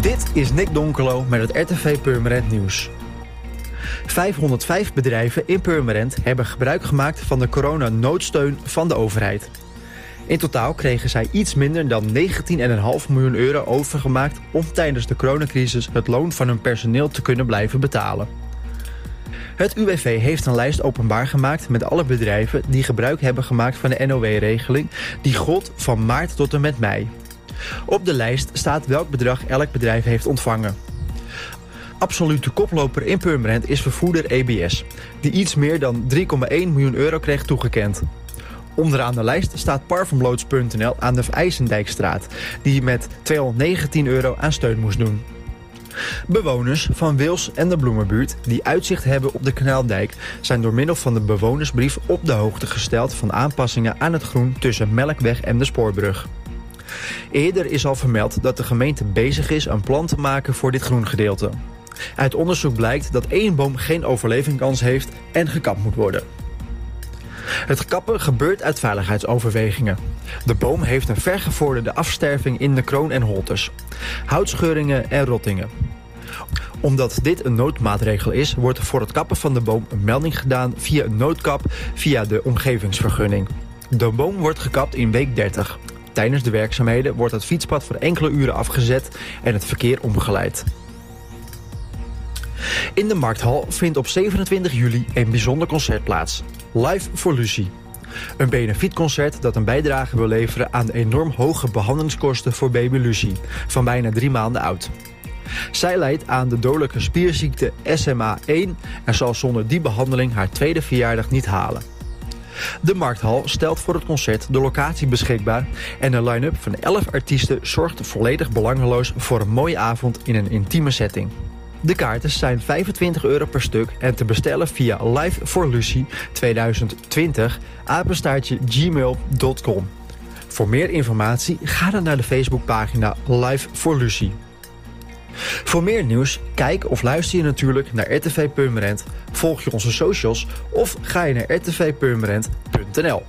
Dit is Nick Donkelo met het RTV Purmerend Nieuws. 505 bedrijven in Purmerend hebben gebruik gemaakt van de coronanoodsteun van de overheid. In totaal kregen zij iets minder dan 19,5 miljoen euro overgemaakt om tijdens de coronacrisis het loon van hun personeel te kunnen blijven betalen. Het UWV heeft een lijst openbaar gemaakt met alle bedrijven die gebruik hebben gemaakt van de NOW-regeling die gold van maart tot en met mei. Op de lijst staat welk bedrag elk bedrijf heeft ontvangen. Absolute koploper in Purmerend is vervoerder EBS, die iets meer dan 3,1 miljoen euro kreeg toegekend. Onderaan de lijst staat parfumloods.nl aan de IJsendijkstraat, die met 219 euro aan steun moest doen. Bewoners van Wils en de Bloemenbuurt die uitzicht hebben op de Kanaaldijk... zijn door middel van de bewonersbrief op de hoogte gesteld... van aanpassingen aan het groen tussen Melkweg en de Spoorbrug. Eerder is al vermeld dat de gemeente bezig is een plan te maken voor dit groengedeelte. Uit onderzoek blijkt dat één boom geen overlevingskans heeft en gekapt moet worden. Het kappen gebeurt uit veiligheidsoverwegingen. De boom heeft een vergevorderde afsterving in de kroon en holtes, houtscheuringen en rottingen. Omdat dit een noodmaatregel is, wordt voor het kappen van de boom een melding gedaan via een noodkap via de omgevingsvergunning. De boom wordt gekapt in week 30. Tijdens de werkzaamheden wordt het fietspad voor enkele uren afgezet en het verkeer omgeleid. In de Markthal vindt op 27 juli een bijzonder concert plaats. Live for Lucie. Een benefietconcert dat een bijdrage wil leveren aan de enorm hoge behandelingskosten voor baby Lucie, van bijna drie maanden oud. Zij lijdt aan de dodelijke spierziekte SMA1 en zal zonder die behandeling haar tweede verjaardag niet halen. De Markthal stelt voor het concert de locatie beschikbaar en een line-up van 11 artiesten zorgt volledig belangeloos voor een mooie avond in een intieme setting. De kaarten zijn 25 euro per stuk en te bestellen via Live for Lucy 2020 apenstaartje gmail.com. Voor meer informatie ga dan naar de Facebookpagina Live for Lucy. Voor meer nieuws, kijk of luister je natuurlijk naar RTV Purmerend, volg je onze socials of ga je naar rtvpurmerend.nl.